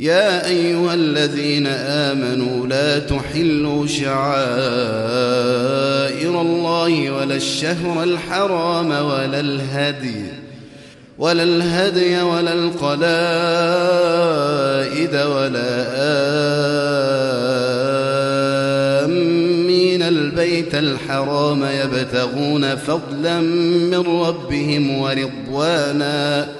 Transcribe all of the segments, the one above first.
يا أيها الذين آمنوا لا تحلوا شعائر الله ولا الشهر الحرام ولا الهدي ولا الهدي ولا القلائد ولا آمين البيت الحرام يبتغون فضلا من ربهم ورضوانا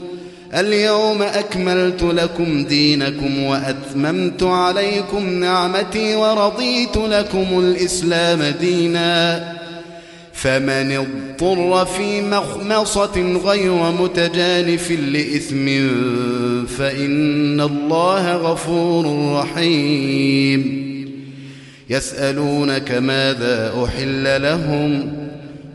اليوم أكملت لكم دينكم وأتممت عليكم نعمتي ورضيت لكم الإسلام دينا فمن اضطر في مخمصة غير متجانف لإثم فإن الله غفور رحيم يسألونك ماذا أحل لهم ؟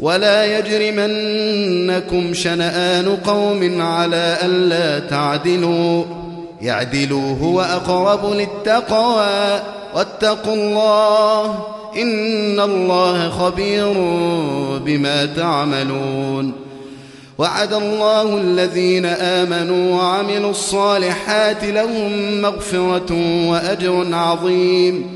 ولا يجرمنكم شنآن قوم على ألا تعدلوا. يعدلوا هو أقرب للتقوى. واتقوا الله إن الله خبير بما تعملون. وعد الله الذين آمنوا وعملوا الصالحات لهم مغفرة وأجر عظيم.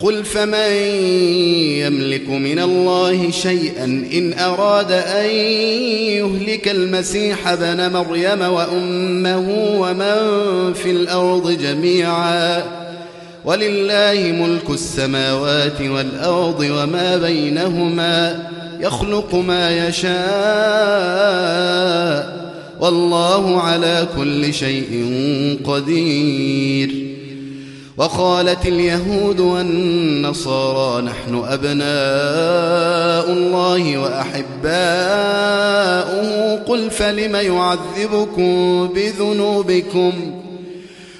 قل فمن يملك من الله شيئا إن أراد أن يهلك المسيح بن مريم وأمه ومن في الأرض جميعا. ولله ملك السماوات والأرض وما بينهما يخلق ما يشاء والله على كل شيء قدير. وقالت اليهود والنصارى نحن أبناء الله وأحباؤه قل فلم يعذبكم بذنوبكم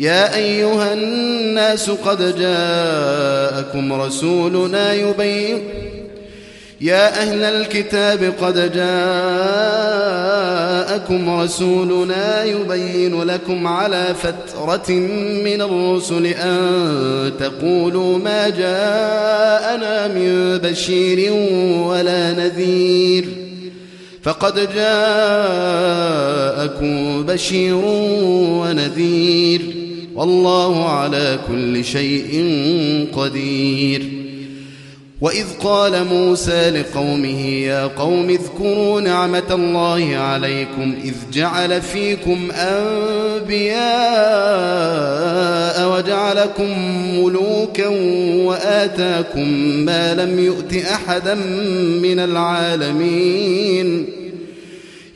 يا أيها الناس قد جاءكم رسولنا يبين يا أهل الكتاب قد جاءكم رسولنا يبين لكم على فترة من الرسل أن تقولوا ما جاءنا من بشير ولا نذير فقد جاءكم بشير ونذير والله على كل شيء قدير. وإذ قال موسى لقومه يا قوم اذكروا نعمة الله عليكم إذ جعل فيكم أنبياء وجعلكم ملوكا وآتاكم ما لم يؤت أحدا من العالمين.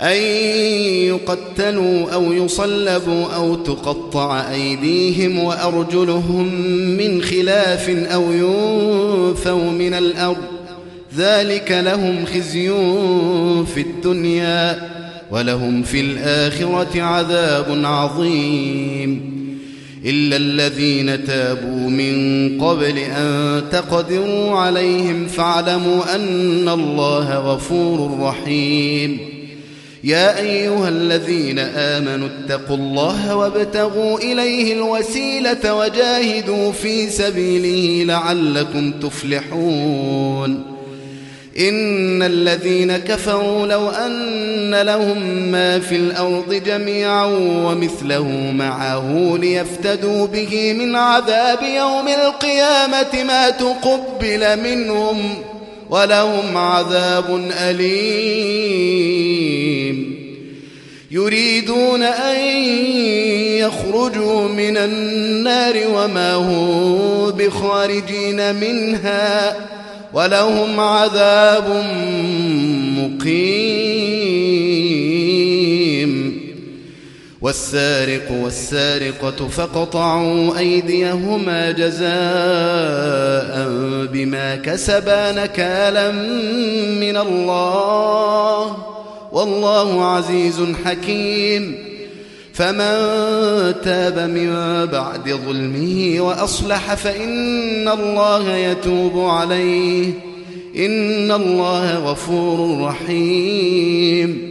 أن يقتلوا أو يصلبوا أو تقطع أيديهم وأرجلهم من خلاف أو ينفوا من الأرض. ذلك لهم خزي في الدنيا ولهم في الآخرة عذاب عظيم. إلا الذين تابوا من قبل أن تقدروا عليهم فاعلموا أن الله غفور رحيم. يا أيها الذين آمنوا اتقوا الله وابتغوا إليه الوسيلة وجاهدوا في سبيله لعلكم تفلحون. إن الذين كفروا لو أن لهم ما في الأرض جميعا ومثله معه ليفتدوا به من عذاب يوم القيامة ما تقبل منهم ولهم عذاب أليم. يريدون أن يخرجوا من النار وما هم بخارجين منها ولهم عذاب مقيم. والسارق والسارقة فقطعوا أيديهما جزاء بما كسبا نكالا من الله والله عزيز حكيم. فمن تاب من بعد ظلمه وأصلح فإن الله يتوب عليه. إن الله غفور رحيم.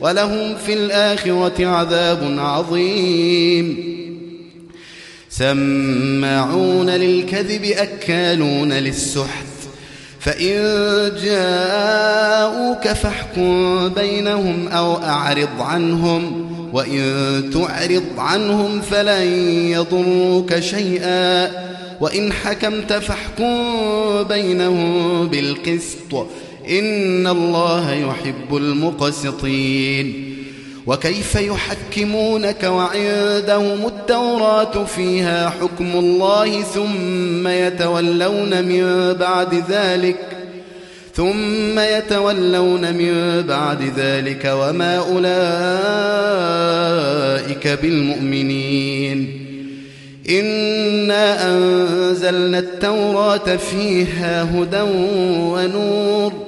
ولهم في الآخرة عذاب عظيم. سماعون للكذب أكالون للسحت. فإن جاءوك فاحكم بينهم أو أعرض عنهم. وإن تعرض عنهم فلن يضروك شيئا. وإن حكمت فاحكم بينهم بالقسط. إن الله يحب المقسطين. وكيف يحكمونك وعندهم التوراة فيها حكم الله ثم يتولون من بعد ذلك ثم يتولون من بعد ذلك وما أولئك بالمؤمنين. إنا أنزلنا التوراة فيها هدى ونور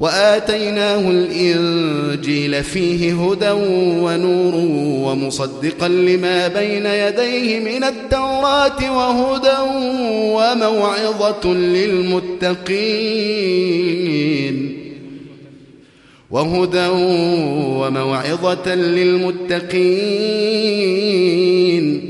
وآتيناه الإنجيل فيه هدى ونور ومصدقا لما بين يديه من التوراة وهدى وموعظة للمتقين وهدى وموعظة للمتقين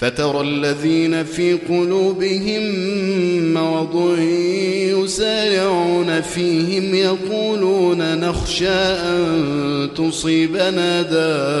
فترى الذين في قلوبهم مرض يسارعون فيهم يقولون نخشى أن تصيبنا دائرة.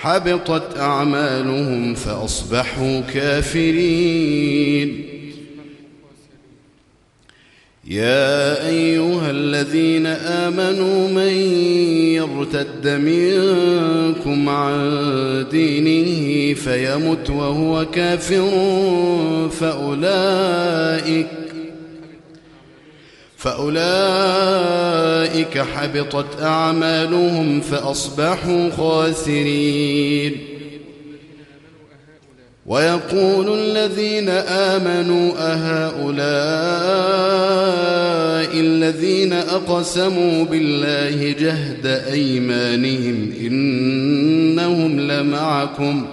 حبطت أعمالهم فأصبحوا كافرين. يا أيها الذين آمنوا من يرتد منكم عن دينه فيمت وهو كافر فأولئك فأولئك حبطت أعمالهم فأصبحوا خاسرين. ويقول الذين آمنوا أهؤلاء الذين أقسموا بالله جهد أيمانهم إنهم لمعكم ۖ.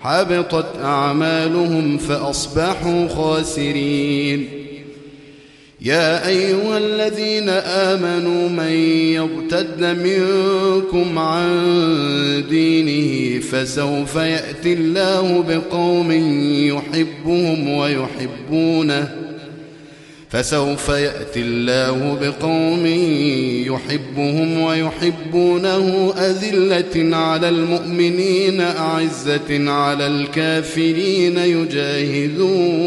حبطت أعمالهم فأصبحوا خاسرين. يا أيها الذين آمنوا من يرتد منكم عن دينه فسوف يأتي الله بقوم يحبهم ويحبونه فسوف يأتي الله بقوم يحبهم ويحبونه أذلة على المؤمنين أعزة على الكافرين يجاهدون.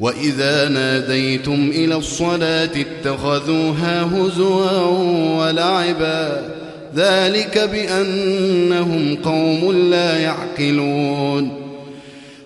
واذا ناديتم إلى الصلاه اتخذوها هزوا ولعبا ذلك بانهم قوم لا يعقلون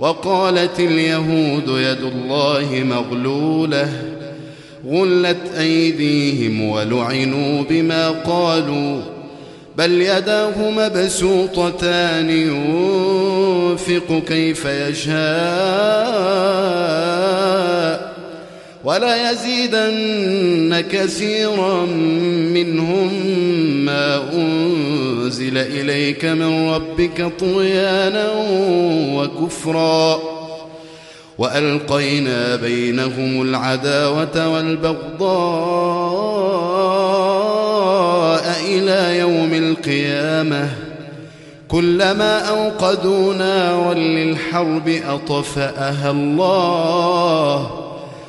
وقالت اليهود يد الله مغلولة غلت أيديهم ولعنوا بما قالوا بل يداه مبسوطتان ينفق كيف يشاء. ولا يزيدن كثيرا منهم ما أنزل إليك من ربك طغيانا وكفرا. وألقينا بينهم العداوة والبغضاء إلى يوم القيامة. كلما أوقدوا نارا للحرب أطفأها الله.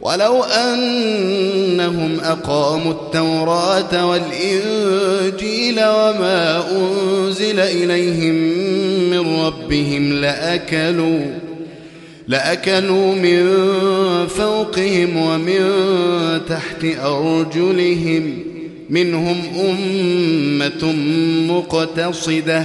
ولو أنهم أقاموا التوراة والإنجيل وما أنزل إليهم من ربهم لأكلوا لأكلوا من فوقهم ومن تحت أرجلهم منهم أمة مقتصدة.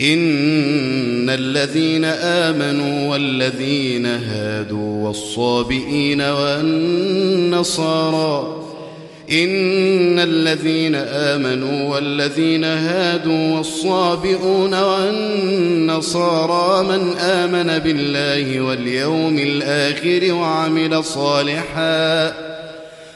إن الذين آمنوا والذين هادوا والصابئين والنصارى إن الذين آمنوا والذين هادوا والصابئون والنصارى من آمن بالله واليوم الآخر وعمل صالحاً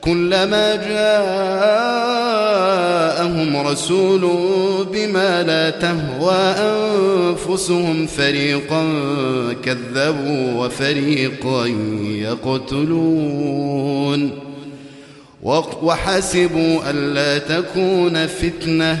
كلما جاءهم رسول بما لا تهوى أنفسهم فريقا كذبوا وفريقا يقتلون. وحسبوا ألا تكون فتنة.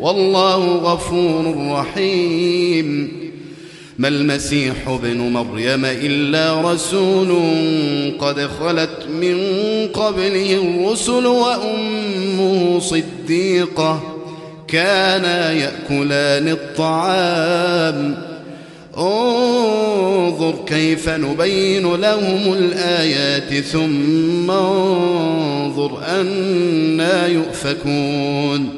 والله غفور رحيم. ما المسيح ابن مريم إلا رسول قد خلت من قبله الرسل وأمه صديقة كانا يأكلان الطعام. انظر كيف نبين لهم الآيات ثم انظر أنا يؤفكون.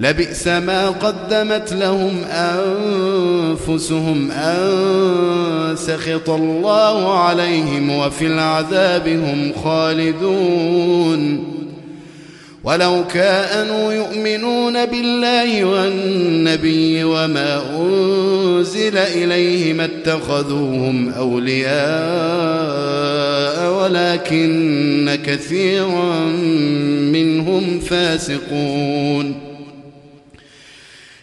لبئس ما قدمت لهم أنفسهم أن سخط الله عليهم وفي العذاب هم خالدون. ولو كانوا يؤمنون بالله والنبي وما أنزل إليه ما اتخذوهم أولياء ولكن كثيرا منهم فاسقون.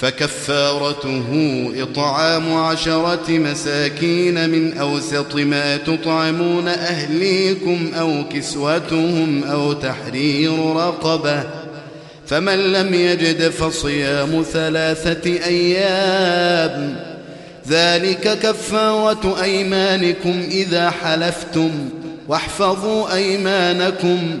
فكفارته إطعام عشرة مساكين من أوسط ما تطعمون أهليكم أو كسوتهم أو تحرير رقبة فمن لم يجد فصيام ثلاثة أيام ذلك كفارة أيمانكم إذا حلفتم واحفظوا أيمانكم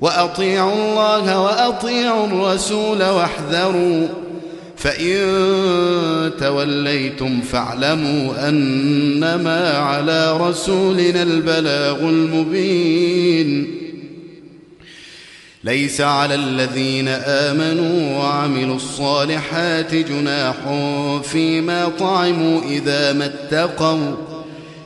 وأطيعوا الله وأطيعوا الرسول واحذروا فإن توليتم فاعلموا أنما على رسولنا البلاغ المبين. ليس على الذين آمنوا وعملوا الصالحات جناح فيما طعموا إذا ما اتقوا.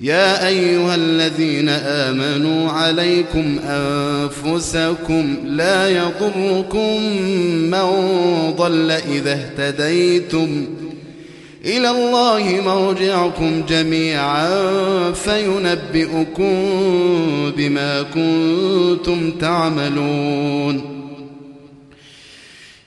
يا أيها الذين آمنوا عليكم أنفسكم لا يضركم من ضل إذا اهتديتم إلى الله مرجعكم جميعا فينبئكم بما كنتم تعملون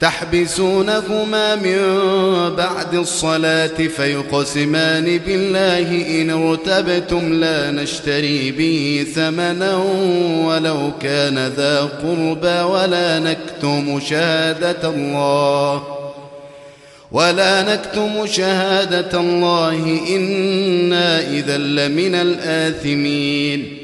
تحبسونهما من بعد الصلاة فيقسمان بالله إن ارتبتم لا نشتري به ثمنا ولو كان ذا قربى ولا نكتم شهادة الله ولا نكتم شهادة الله إنا إذا لمن الآثمين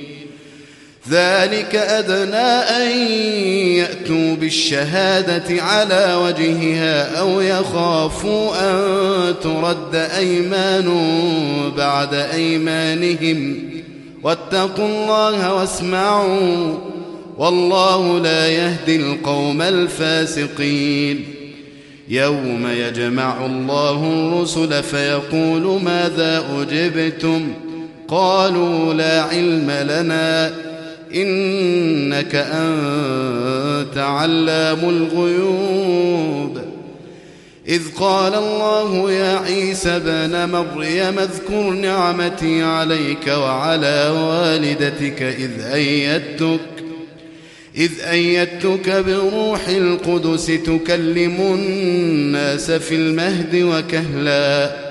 ذلك أدنى أن يأتوا بالشهادة على وجهها أو يخافوا أن ترد أيمان بعد أيمانهم. واتقوا الله واسمعوا والله لا يهدي القوم الفاسقين. يوم يجمع الله الرسل فيقول ماذا أجبتم؟ قالوا لا علم لنا. إنك أنت علام الغيوب. إذ قال الله يا عيسى بن مريم اذكر نعمتي عليك وعلى والدتك إذ أيدتك إذ أيدتك بروح القدس تكلم الناس في المهد وكهلاً.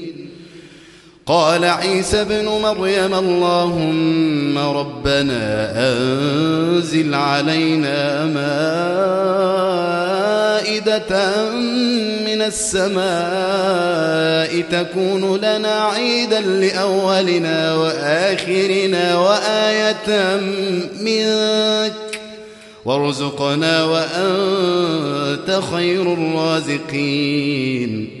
قال عيسى ابن مريم اللهم ربنا أنزل علينا مائدة من السماء تكون لنا عيدا لأولنا وآخرنا وآية منك وارزقنا وأنت خير الرازقين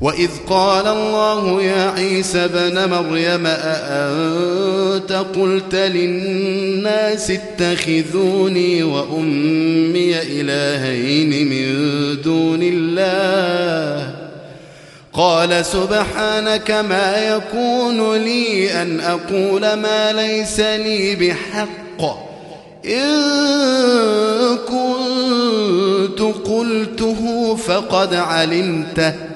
وإذ قال الله يا عيسى بن مريم أأنت قلت للناس اتخذوني وأمي إلهين من دون الله قال سبحانك ما يكون لي أن أقول ما ليس لي بحق إن كنت قلته فقد علمته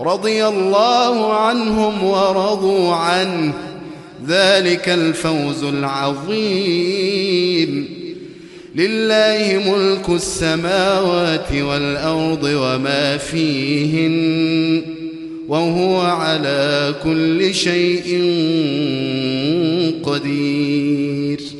رضي الله عنهم ورضوا عنه. ذلك الفوز العظيم. لله ملك السماوات والأرض وما فيهن وهو على كل شيء قدير.